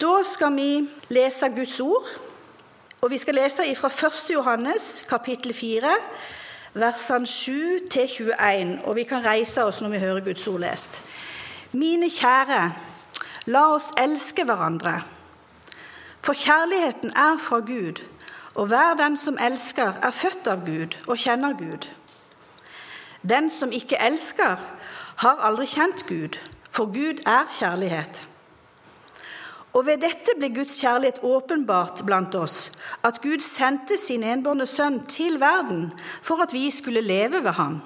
Da skal vi lese Guds ord, og vi skal lese fra 1. Johannes kapittel 4, versene 7 til 21. Og vi kan reise oss når vi hører Guds ord lest. Mine kjære, la oss elske hverandre. For kjærligheten er fra Gud, og hver den som elsker, er født av Gud og kjenner Gud. Den som ikke elsker, har aldri kjent Gud, for Gud er kjærlighet. Og ved dette ble Guds kjærlighet åpenbart blant oss, at Gud sendte sin enbårne sønn til verden for at vi skulle leve ved ham.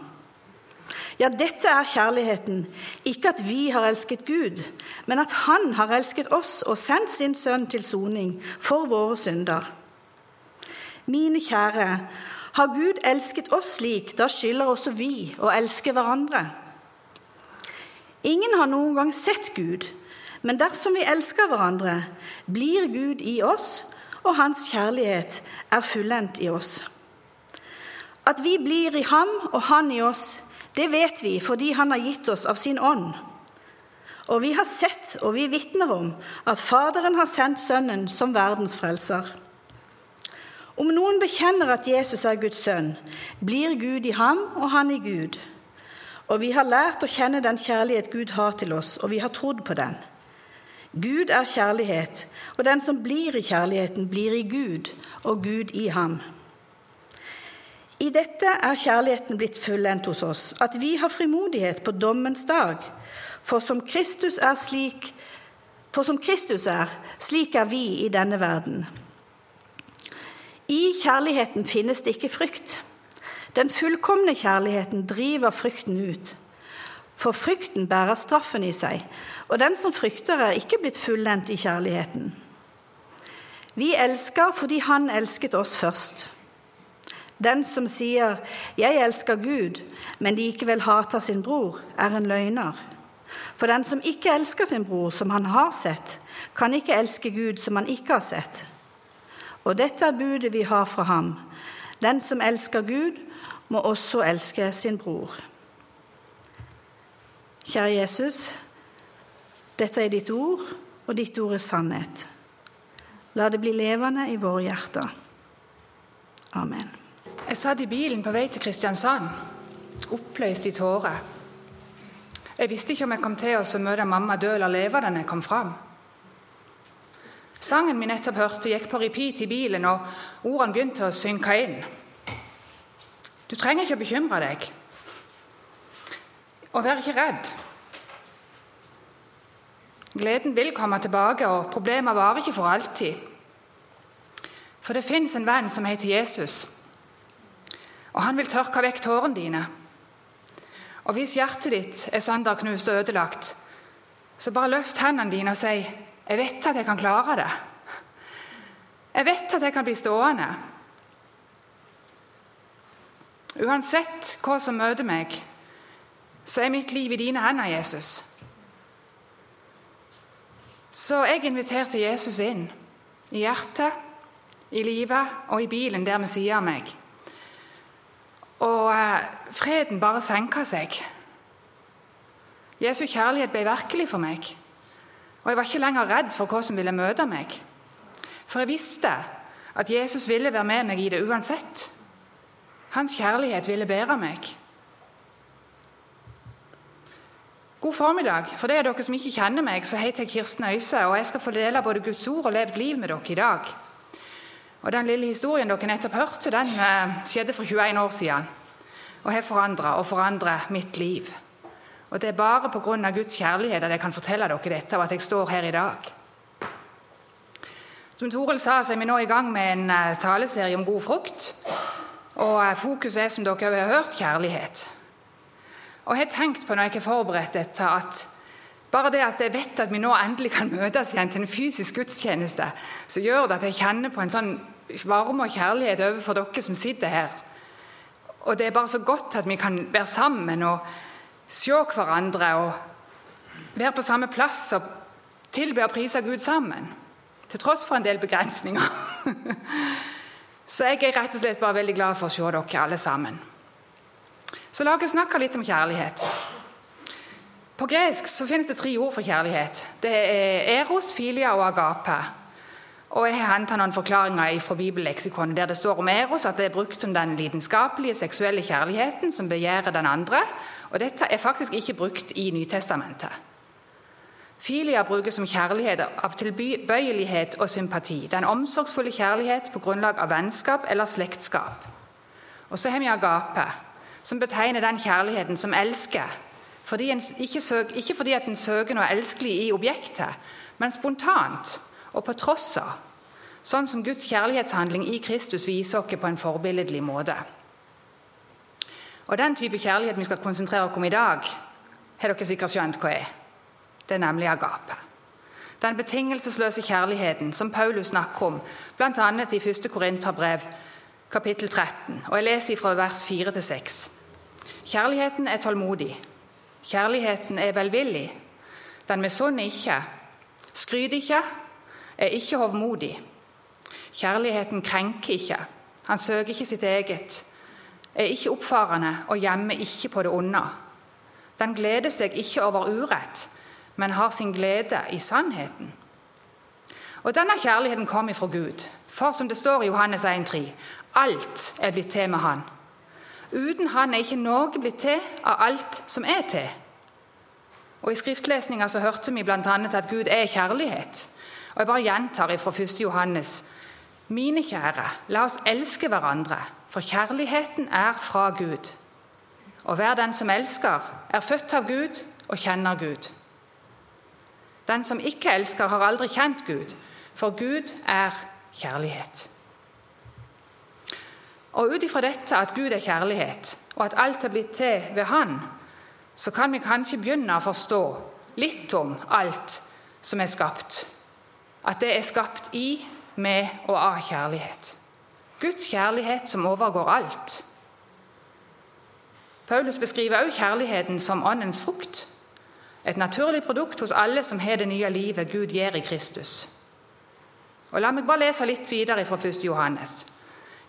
Ja, dette er kjærligheten, ikke at vi har elsket Gud, men at Han har elsket oss og sendt sin sønn til soning for våre synder. Mine kjære, har Gud elsket oss slik, da skylder også vi å elske hverandre. Ingen har noen gang sett Gud, men dersom vi elsker hverandre, blir Gud i oss, og hans kjærlighet er fullendt i oss. At vi blir i ham og han i oss, det vet vi fordi han har gitt oss av sin ånd. Og vi har sett og vi vitner om at Faderen har sendt Sønnen som verdens frelser. Om noen bekjenner at Jesus er Guds sønn, blir Gud i ham og han i Gud. Og vi har lært å kjenne den kjærlighet Gud har til oss, og vi har trodd på den. Gud er kjærlighet, og den som blir i kjærligheten, blir i Gud, og Gud i ham. I dette er kjærligheten blitt fullendt hos oss, at vi har frimodighet på dommens dag. For som Kristus er slik, som Kristus er, slik er vi i denne verden. I kjærligheten finnes det ikke frykt. Den fullkomne kjærligheten driver frykten ut. For frykten bærer straffen i seg, og den som frykter, er ikke blitt fullendt i kjærligheten. Vi elsker fordi Han elsket oss først. Den som sier 'Jeg elsker Gud', men likevel hater sin bror, er en løgner. For den som ikke elsker sin bror, som han har sett, kan ikke elske Gud, som han ikke har sett. Og dette er budet vi har fra ham. Den som elsker Gud, må også elske sin bror. Kjære Jesus, dette er ditt ord, og ditt ord er sannhet. La det bli levende i våre hjerter. Amen. Jeg satt i bilen på vei til Kristiansand, oppløst i tårer. Jeg visste ikke om jeg kom til å møte mamma død eller leve da jeg kom fram. Sangen vi nettopp hørte, gikk på repeat i bilen, og ordene begynte å synke inn. Du trenger ikke å bekymre deg. Og vær ikke redd. Gleden vil komme tilbake, og problemer varer ikke for alltid. For det fins en venn som heter Jesus, og han vil tørke vekk tårene dine. Og hvis hjertet ditt er sønderknust og ødelagt, så bare løft hendene dine og si 'Jeg vet at jeg kan klare det'. Jeg vet at jeg kan bli stående. Uansett hva som møter meg, så er mitt liv i dine hender, Jesus. Så jeg inviterte Jesus inn. I hjertet, i livet og i bilen der ved siden av meg. Og eh, freden bare senka seg. Jesu kjærlighet ble virkelig for meg. Og jeg var ikke lenger redd for hva som ville møte meg. For jeg visste at Jesus ville være med meg i det uansett. Hans kjærlighet ville bære meg. God formiddag. For de av dere som ikke kjenner meg, så heter jeg Kirsten Øyse, og jeg skal få dele både Guds ord og levd liv med dere i dag. Og Den lille historien dere nettopp hørte, den eh, skjedde for 21 år siden og har forandra og forandret mitt liv. Og Det er bare pga. Guds kjærlighet at jeg kan fortelle dere dette, og at jeg står her i dag. Som Toril sa, så er vi nå i gang med en eh, taleserie om god frukt. Og eh, fokuset er, som dere har hørt, kjærlighet. Og jeg har tenkt på når jeg har forberedt dette, at bare det at jeg vet at vi nå endelig kan møtes igjen til en fysisk gudstjeneste, så gjør det at jeg kjenner på en sånn varme og kjærlighet overfor dere som sitter her. Og det er bare så godt at vi kan være sammen og se hverandre og være på samme plass og tilbe og prise Gud sammen. Til tross for en del begrensninger. Så jeg er rett og slett bare veldig glad for å se dere alle sammen. Så la oss snakke litt om kjærlighet. På gresk så finnes det tre ord for kjærlighet. Det er eros, filia og agape. Og Jeg har hentet noen forklaringer fra bibelleksikonet der det står om eros at det er brukt som den lidenskapelige seksuelle kjærligheten som begjærer den andre. Og Dette er faktisk ikke brukt i Nytestamentet. Filia brukes som kjærlighet av tilbøyelighet og sympati. Det er en omsorgsfull kjærlighet på grunnlag av vennskap eller slektskap. Og så har vi agape, som betegner den kjærligheten som elsker. Fordi ikke, søk, ikke fordi at en søker noe elskelig i objektet, men spontant og på tross av. Sånn som Guds kjærlighetshandling i Kristus viser oss på en forbilledlig måte. Og Den type kjærlighet vi skal konsentrere oss om i dag, har dere sikkert skjønt hva er. Det er nemlig agape. Den betingelsesløse kjærligheten som Paulus snakker om, bl.a. i 1. Korinterbrev kapittel 13. Og Jeg leser fra vers 4 til 6. Kjærligheten er tålmodig. Kjærligheten er velvillig. Den misunner ikke, skryter ikke, er ikke hovmodig. Kjærligheten krenker ikke. Han søker ikke sitt eget, er ikke oppfarende og gjemmer ikke på det onde. Den gleder seg ikke over urett, men har sin glede i sannheten. Og Denne kjærligheten kom ifra Gud. For som det står i Johannes 1,3.: Alt er blitt til med Han. Uten Han er ikke noe blitt til av alt som er til. Og I skriftlesninga hørte vi bl.a. at Gud er kjærlighet. Og Jeg bare gjentar fra 1. Johannes. Mine kjære, la oss elske hverandre, for kjærligheten er fra Gud. Og hver den som elsker, er født av Gud og kjenner Gud. Den som ikke elsker, har aldri kjent Gud, for Gud er kjærlighet. Og Ut ifra dette at Gud er kjærlighet, og at alt er blitt til ved Han, så kan vi kanskje begynne å forstå litt om alt som er skapt. At det er skapt i, med og av kjærlighet. Guds kjærlighet som overgår alt. Paulus beskriver også kjærligheten som åndens frukt. Et naturlig produkt hos alle som har det nye livet Gud gir i Kristus. Og La meg bare lese litt videre fra 1. Johannes.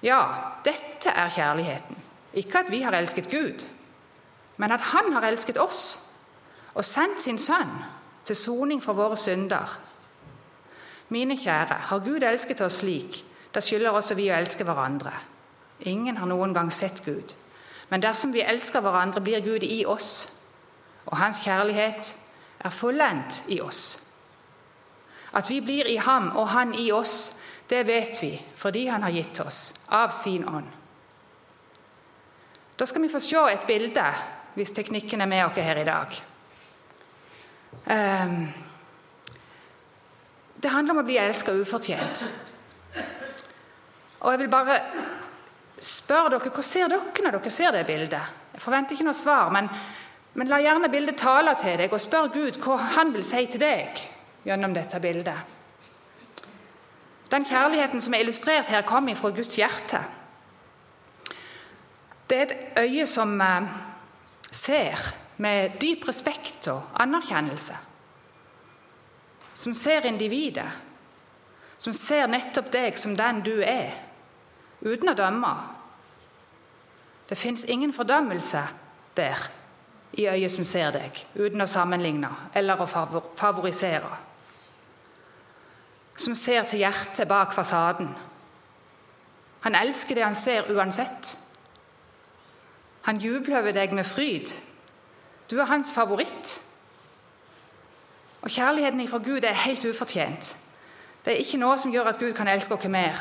Ja, dette er kjærligheten. Ikke at vi har elsket Gud, men at Han har elsket oss og sendt sin Sønn til soning for våre synder mine kjære, har Gud elsket oss slik, da skylder også vi å elske hverandre. Ingen har noen gang sett Gud. Men dersom vi elsker hverandre, blir Gud i oss, og Hans kjærlighet er fullendt i oss. At vi blir i ham og han i oss, det vet vi fordi han har gitt oss av sin ånd. Da skal vi få se et bilde, hvis teknikken er med oss her i dag. Um, det handler om å bli elska ufortjent. Og jeg vil bare spørre dere, Hva ser dere når dere ser det bildet? Jeg forventer ikke noe svar, men, men la gjerne bildet tale til deg, og spør Gud hva han vil si til deg gjennom dette bildet. Den kjærligheten som er illustrert her, kommer fra Guds hjerte. Det er et øye som eh, ser med dyp respekt og anerkjennelse som ser individet, som ser nettopp deg som den du er, uten å dømme. Det fins ingen fordømmelse der i øyet som ser deg, uten å sammenligne eller å favorisere. Som ser til hjertet bak fasaden. Han elsker det han ser, uansett. Han jubler over deg med fryd. Du er hans favoritt. Og Kjærligheten fra Gud er helt ufortjent. Det er ikke noe som gjør at Gud kan elske oss mer.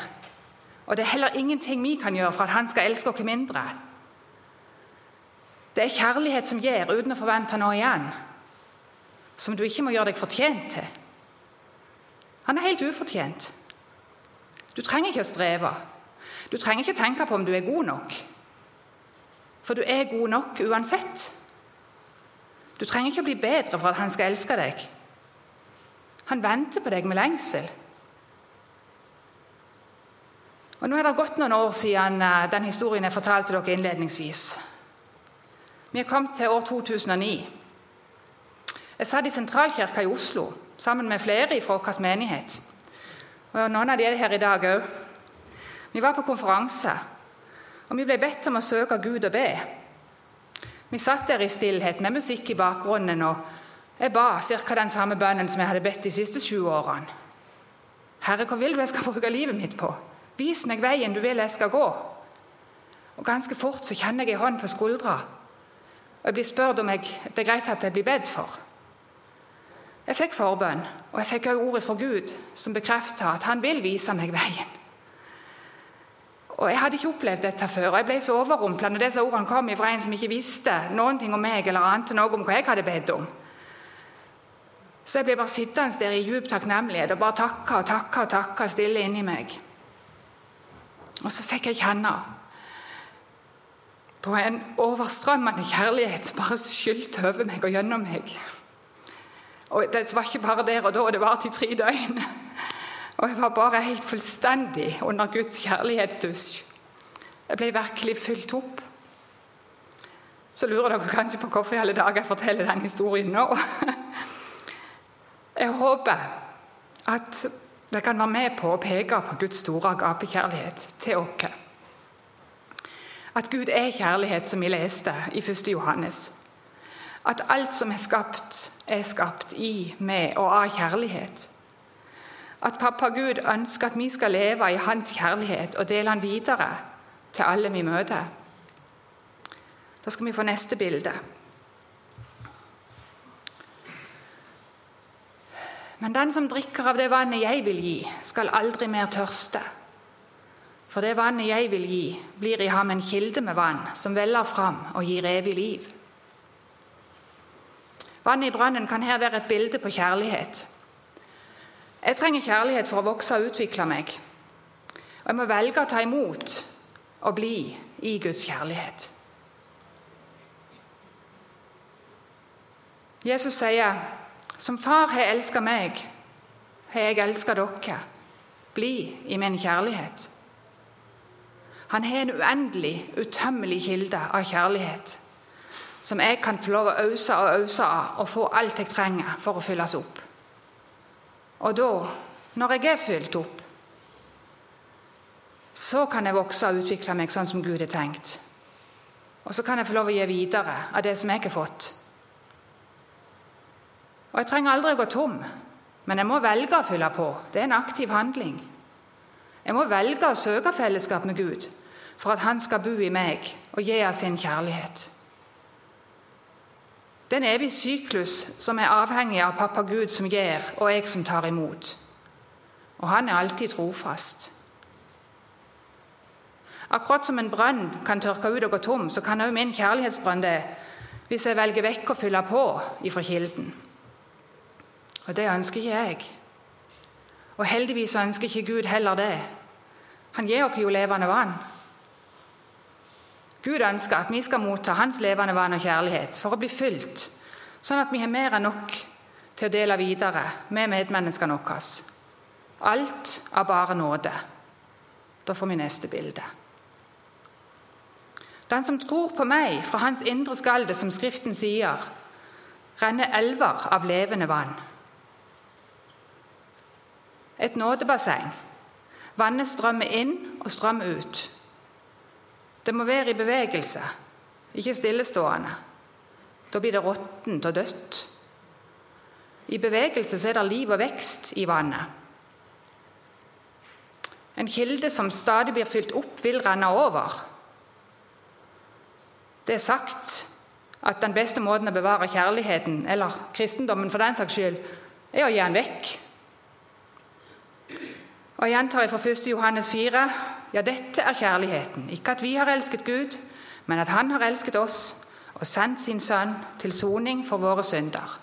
Og det er heller ingenting vi kan gjøre for at Han skal elske oss mindre. Det er kjærlighet som gir uten å forvente noe igjen. Som du ikke må gjøre deg fortjent til. Han er helt ufortjent. Du trenger ikke å streve. Du trenger ikke å tenke på om du er god nok. For du er god nok uansett. Du trenger ikke å bli bedre for at han skal elske deg. Han venter på deg med lengsel. Og Nå er det gått noen år siden eh, den historien jeg fortalte dere innledningsvis. Vi er kommet til år 2009. Jeg satt i Sentralkirka i Oslo sammen med flere fra vår menighet. Og Noen av de er her i dag òg. Vi var på konferanse, og vi ble bedt om å søke Gud og be. Vi satt der i stillhet med musikk i bakgrunnen, og jeg ba ca. den samme bønnen som jeg hadde bedt de siste sju årene. Herre, hva vil du jeg skal bruke livet mitt på? Vis meg veien du vil jeg skal gå. Og Ganske fort så kjenner jeg ei hånd på skuldra, og jeg blir spurt om jeg, det er greit at jeg blir bedt for. Jeg fikk forbønn, og jeg fikk også ordet fra Gud, som bekrefta at han vil vise meg veien. Og Jeg hadde ikke opplevd dette før, og jeg ble så overrumpla når disse ordene kom fra en som ikke visste noen ting om meg eller ante noe om hva jeg hadde bedt om. Så jeg ble bare sittende der i djup takknemlighet og bare takke og takke og takke stille inni meg. Og så fikk jeg kjenne på en overstrømmende kjærlighet bare skylte over meg og gjennom meg. Og Det var ikke bare der og da, det varte i tre døgn. Og jeg var bare helt fullstendig under Guds kjærlighetsdusj. Jeg ble virkelig fylt opp. Så lurer dere kanskje på hvorfor i alle dager jeg forteller den historien nå. Jeg håper at det kan være med på å peke på Guds store agapekjærlighet til oss. At Gud er kjærlighet, som vi leste i 1. Johannes. At alt som er skapt, er skapt i, med og av kjærlighet. At pappa Gud ønsker at vi skal leve i hans kjærlighet og dele han videre til alle vi møter. Da skal vi få neste bilde. Men den som drikker av det vannet jeg vil gi, skal aldri mer tørste. For det vannet jeg vil gi, blir i ham en kilde med vann som veller fram og gir evig liv. Vannet i brønnen kan her være et bilde på kjærlighet. Jeg trenger kjærlighet for å vokse og utvikle meg. Og jeg må velge å ta imot og bli i Guds kjærlighet. Jesus sier, 'Som Far har elska meg, har jeg elska dere. Bli i min kjærlighet.' Han har en uendelig, utømmelig kilde av kjærlighet som jeg kan få lov å øse og øse av og få alt jeg trenger for å fylles opp. Og da, når jeg er fylt opp, så kan jeg vokse og utvikle meg sånn som Gud har tenkt. Og så kan jeg få lov å gi videre av det som jeg har fått. Og jeg trenger aldri å gå tom, men jeg må velge å fylle på. Det er en aktiv handling. Jeg må velge å søke fellesskap med Gud for at Han skal bo i meg og gi av sin kjærlighet. Det er en evig syklus som er avhengig av pappa Gud som gir, og jeg som tar imot. Og han er alltid trofast. Akkurat som en brønn kan tørke ut og gå tom, så kan også min kjærlighetsbrønn det hvis jeg velger vekk å fylle på ifra kilden. Og det ønsker ikke jeg. Og heldigvis ønsker ikke Gud heller det. Han gir oss jo levende vann. Gud ønsker at vi skal motta Hans levende vann og kjærlighet for å bli fylt, sånn at vi har mer enn nok til å dele videre med medmenneskene våre. Alt av bare nåde. Da får vi neste bilde. Den som tror på meg, fra hans indre skal det, som Skriften sier, renner elver av levende vann. Et nådebasseng. Vannet strømmer inn og strømmer ut. Det må være i bevegelse, ikke stillestående. Da blir det råttent og dødt. I bevegelse så er det liv og vekst i vannet. En kilde som stadig blir fylt opp, vil renne over. Det er sagt at den beste måten å bevare kjærligheten, eller kristendommen for den saks skyld, er å gi den vekk. Og Jeg gjentar fra 1. Johannes 4.: ja, dette er kjærligheten. Ikke at vi har elsket Gud, men at Han har elsket oss og sendt sin Sønn til soning for våre synder.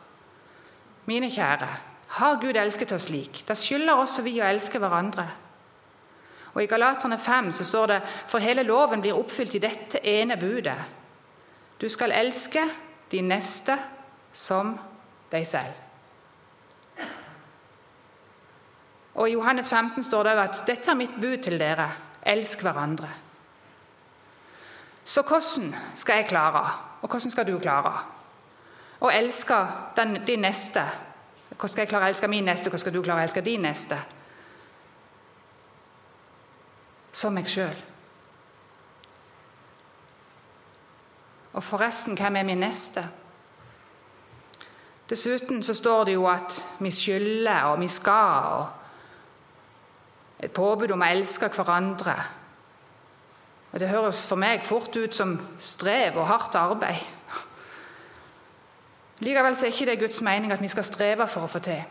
Mine kjære, har Gud elsket oss slik? Da skylder også vi å elske hverandre. Og I Galaterne 5 så står det for hele loven blir oppfylt i dette ene budet. Du skal elske de neste som deg selv. Og I Johannes 15 står det at dette er mitt bud til dere Elsk hverandre. Så hvordan skal jeg klare, og hvordan skal du klare, å elske den, din neste? Hvordan skal jeg klare å elske min neste, hvordan skal du klare å elske din neste? Som meg sjøl. Og forresten, hvem er min neste? Dessuten så står det jo at vi skylder og vi skal, og et påbud om å elske hverandre. Og Det høres for meg fort ut som strev og hardt arbeid. Likevel er ikke det Guds mening at vi skal streve for å få til.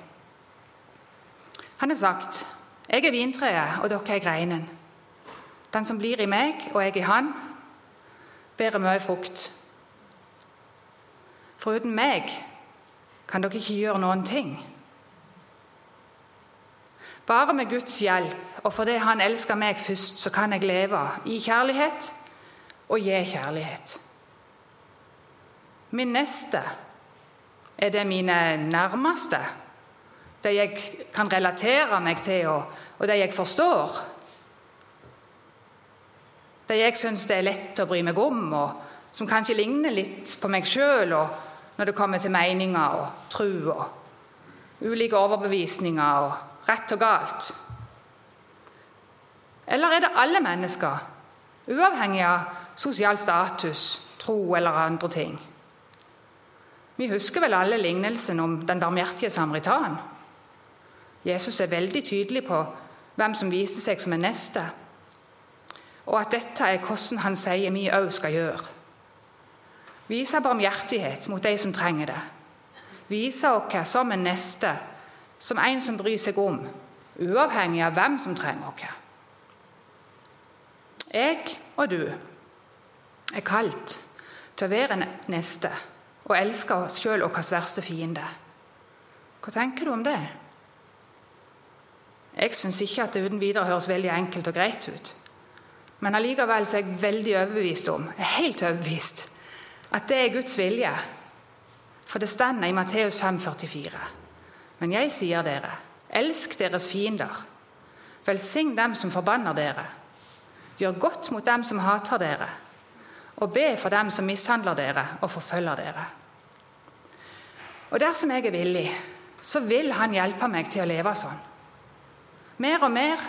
Han har sagt, 'Jeg er vintreet, og dere er greinen.' 'Den som blir i meg, og jeg i Han, bærer mye frukt.' For uten meg kan dere ikke gjøre noen ting. Bare med Guds hjelp og fordi Han elsker meg først, så kan jeg leve i kjærlighet og gi kjærlighet. Min neste er det mine nærmeste, det jeg kan relatere meg til, og, de jeg forstår. Det jeg syns det er lett å bry meg om, og som kanskje ligner litt på meg sjøl når det kommer til meninger og tro og ulike overbevisninger og rett og galt. Eller er det alle mennesker, uavhengig av sosial status, tro eller andre ting? Vi husker vel alle lignelsen om den barmhjertige samaritan. Jesus er veldig tydelig på hvem som viste seg som en neste, og at dette er hvordan han sier vi òg skal gjøre. Vise barmhjertighet mot de som trenger det. Vise oss som en neste, som en som bryr seg om, uavhengig av hvem som trenger oss. Jeg og du er kalt til å være neste og elske oss sjøl vår verste fiende. Hva tenker du om det? Jeg syns ikke at det uten videre høres veldig enkelt og greit ut. Men allikevel er jeg veldig overbevist om, er helt overbevist, at det er Guds vilje. For det står i Matteus 5,44. Men jeg sier dere, elsk deres fiender. Velsign dem som forbanner dere. Gjør godt mot dem som hater dere. Og be for dem som mishandler dere og forfølger dere. Og dersom jeg er villig, så vil Han hjelpe meg til å leve sånn. Mer og mer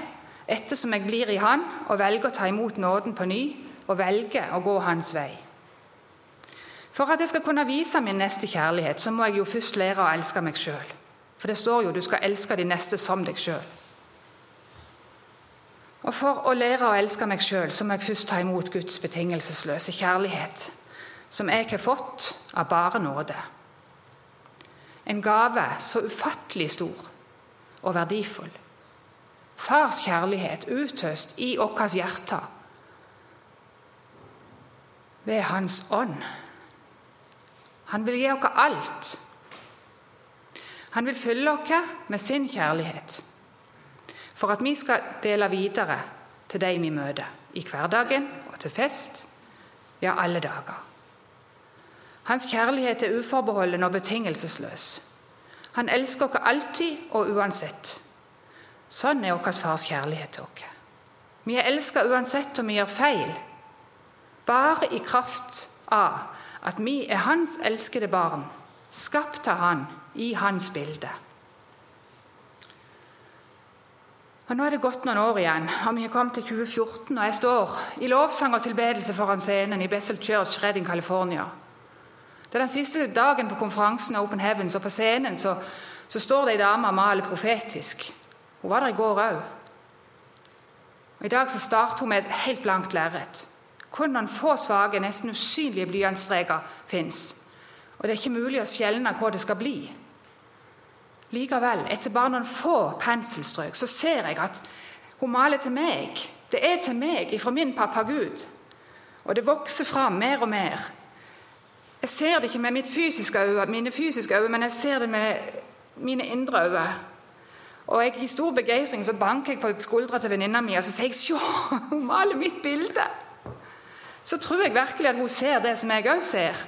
ettersom jeg blir i Han og velger å ta imot nåden på ny og velger å gå Hans vei. For at jeg skal kunne vise min neste kjærlighet, så må jeg jo først lære å elske meg sjøl. For det står jo du skal elske de neste som deg sjøl. Og for å lære å elske meg sjøl, så må jeg først ta imot Guds betingelsesløse kjærlighet, som jeg har fått av bare nåde. En gave så ufattelig stor og verdifull. Fars kjærlighet utøst i vårt hjerte ved Hans ånd. Han vil gi oss alt. Han vil fylle oss med sin kjærlighet for at vi skal dele videre til de vi møter, i hverdagen og til fest, ja, alle dager. Hans kjærlighet er uforbeholden og betingelsesløs. Han elsker oss alltid og uansett. Sånn er vår fars kjærlighet til oss. Vi er elsket uansett om vi gjør feil, bare i kraft av at vi er hans elskede barn, skapt av han i hans bilde. Og Nå er det gått noen år igjen, og vi har kommet til 2014, og jeg står i lovsang og tilbedelse foran scenen i Bessel Church, Redding, California. Det er den siste dagen på konferansen Open Heavens, og på scenen så, så står det ei dame og maler profetisk. Hun var der i går òg. I dag så starter hun med et helt blankt lerret. Kun noen få svake, nesten usynlige blyantstreker fins. Og det er ikke mulig å skjelne hva det skal bli. Likevel, etter bare noen få penselstrøk, så ser jeg at hun maler til meg. Det er til meg ifra min pappa Gud. Og det vokser fram mer og mer. Jeg ser det ikke med fysiske øye, mine fysiske øyne, men jeg ser det med mine indre øyne. Og jeg, I stor begeistring så banker jeg på skuldra til venninna mi og så sier jeg, «Sjå, hun maler mitt bilde! Så tror jeg virkelig at hun ser det som jeg òg ser.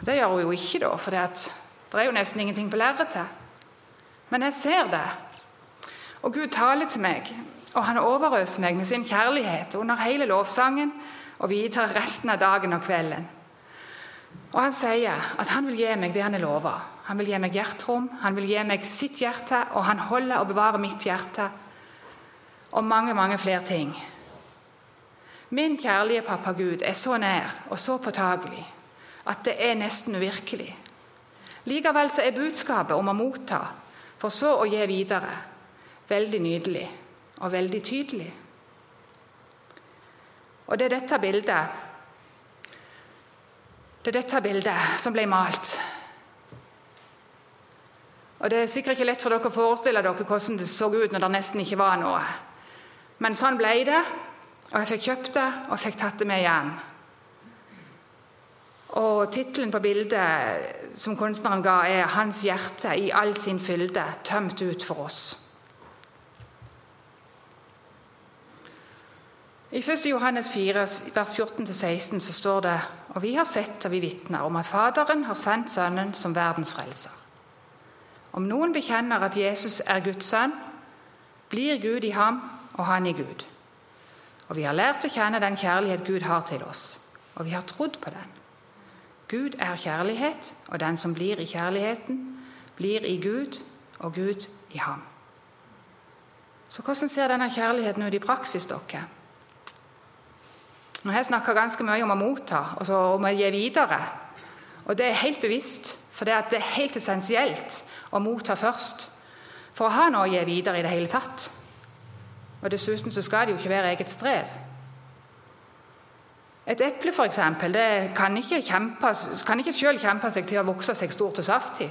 Det gjør hun jo ikke, da, for det er jo nesten ingenting på lerretet. Men jeg ser det. Og Gud taler til meg, og han overøser meg med sin kjærlighet under hele lovsangen og videre resten av dagen og kvelden. Og Han sier at han vil gi meg det han har lova. Han vil gi meg hjerterom, han vil gi meg sitt hjerte, og han holder og bevarer mitt hjerte. Og mange, mange flere ting. Min kjærlige pappa Gud er så nær og så påtagelig at det er nesten uvirkelig. Likevel så er budskapet om å motta, for så å gi videre, veldig nydelig og veldig tydelig. Og det er dette bildet det er dette bildet som ble malt. Og Det er sikkert ikke lett for dere å forestille dere hvordan det så ut når det nesten ikke var noe. Men sånn ble det, og jeg fikk kjøpt det og fikk tatt det med hjem. Og Tittelen på bildet som kunstneren ga, er 'Hans hjerte i all sin fylde, tømt ut for oss'. I 1. Johannes 4, vers 14-16 så står det og vi har sett og vi vitner om at Faderen har sendt Sønnen som verdens frelser. Om noen bekjenner at Jesus er Guds sønn, blir Gud i ham og han i Gud. Og vi har lært å kjenne den kjærlighet Gud har til oss, og vi har trodd på den. Gud er kjærlighet, og den som blir i kjærligheten, blir i Gud, og Gud i ham. Så hvordan ser denne kjærligheten ut i praksis, dere? Nå har jeg snakka ganske mye om å motta og om å gi videre. Og det er helt bevisst, for det er helt essensielt å motta først for å ha noe å gi videre i det hele tatt. Og Dessuten så skal det jo ikke være eget strev. Et eple for eksempel, det kan ikke, ikke selv kjempe seg til å vokse seg stort og saftig.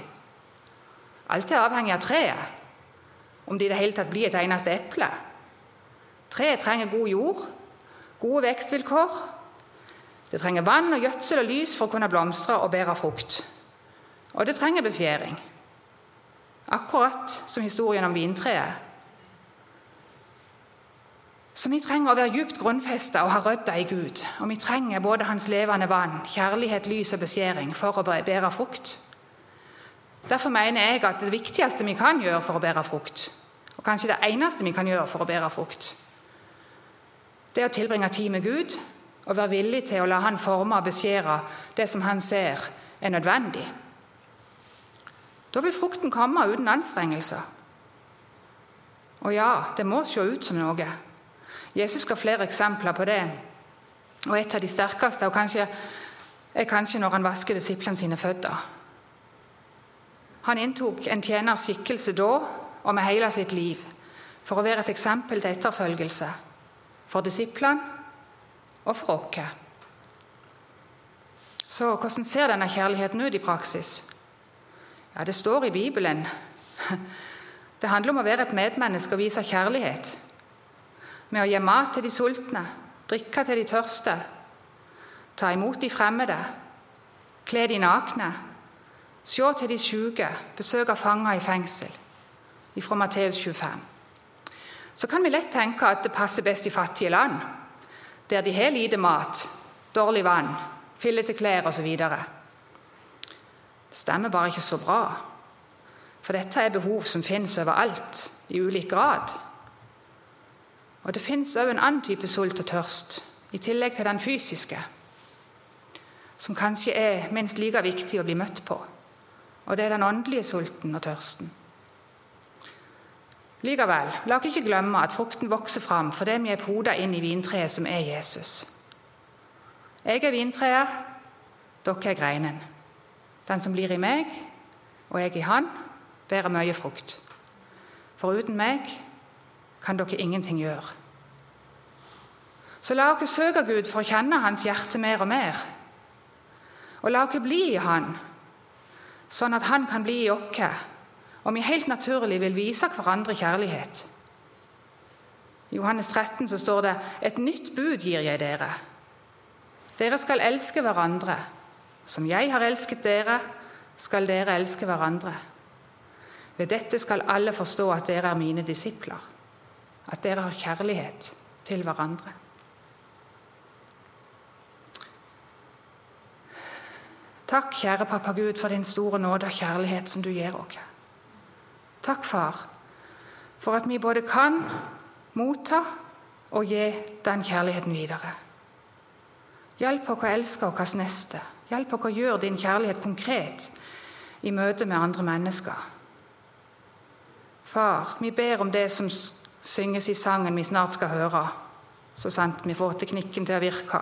Alt er avhengig av treet, om det i det hele tatt blir et eneste eple. Treet trenger god jord, gode vekstvilkår. Det trenger vann og gjødsel og lys for å kunne blomstre og bære frukt. Og det trenger beskjæring. Akkurat som historien om vintreet. Så vi trenger å være djupt grunnfesta og ha rødda i Gud. Og vi trenger både Hans levende vann, kjærlighet, lys og beskjæring for å bære frukt. Derfor mener jeg at det viktigste vi kan gjøre for å bære frukt, og kanskje det eneste vi kan gjøre for å bære frukt, det er å tilbringe tid med Gud og være villig til å la Han forme og beskjære det som Han ser er nødvendig. Da vil frukten komme uten anstrengelser. Og ja, det må se ut som noe. Jesus ga flere eksempler på det. Og Et av de sterkeste og kanskje, er kanskje når han vasker disiplene sine føtter. Han inntok en tjeners skikkelse da og med hele sitt liv for å være et eksempel til etterfølgelse for disiplene og for oss. Så hvordan ser denne kjærligheten ut i praksis? Ja, Det står i Bibelen. Det handler om å være et medmenneske og vise kjærlighet. Med å gi mat til de sultne, drikke til de tørste, ta imot de fremmede, kle de nakne, se til de syke, besøke fanger i fengsel. Fra Matteus 25 så kan vi lett tenke at det passer best i fattige land, der de har lite mat, dårlig vann, fillete klær osv. Det stemmer bare ikke så bra. For dette er behov som finnes overalt, i ulik grad. Og det finnes òg en annen type sult og tørst, i tillegg til den fysiske, som kanskje er minst like viktig å bli møtt på. Og det er den åndelige sulten og tørsten. Likevel, la oss ikke glemme at frukten vokser fram fordi vi er poda inn i vintreet som er Jesus. Jeg er vintreet, dere er greinen. Den som blir i meg, og jeg i han, bærer mye frukt. For uten meg kan dere ingenting gjøre. Så la oss søke Gud for å kjenne Hans hjerte mer og mer. Og la oss bli i Han, sånn at Han kan bli i oss og vi helt naturlig vil vise hverandre kjærlighet. I Johannes 13 så står det et nytt bud gir jeg dere. Dere skal elske hverandre. Som jeg har elsket dere, skal dere elske hverandre. Ved dette skal alle forstå at dere er mine disipler, at dere har kjærlighet til hverandre. Takk, kjære pappa Gud, for din store nåde og kjærlighet som du gir oss. Takk, far, for at vi både kan motta og gi den kjærligheten videre. Hjelp oss å elske vår neste. Hjelp oss å gjøre din kjærlighet konkret i møte med andre mennesker. Far, vi ber om det som synges i sangen vi snart skal høre, så sant vi får teknikken til å virke.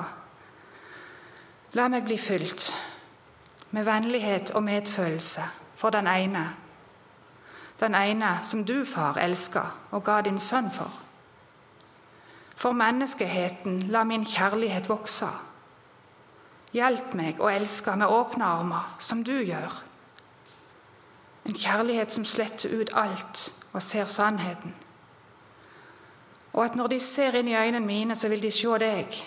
La meg bli fylt med vennlighet og medfølelse for den ene. Den ene som du, far, elsker og ga din sønn for. For menneskeheten la min kjærlighet vokse. Hjelp meg å elske med åpne armer, som du gjør. En kjærlighet som sletter ut alt og ser sannheten. Og at når de ser inn i øynene mine, så vil de se deg.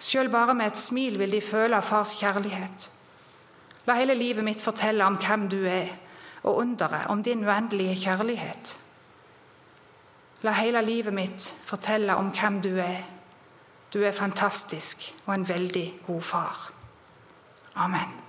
Sjøl bare med et smil vil de føle fars kjærlighet. La hele livet mitt fortelle om hvem du er, og underet om din uendelige kjærlighet. La hele livet mitt fortelle om hvem du er. Du er fantastisk og en veldig god far. Amen.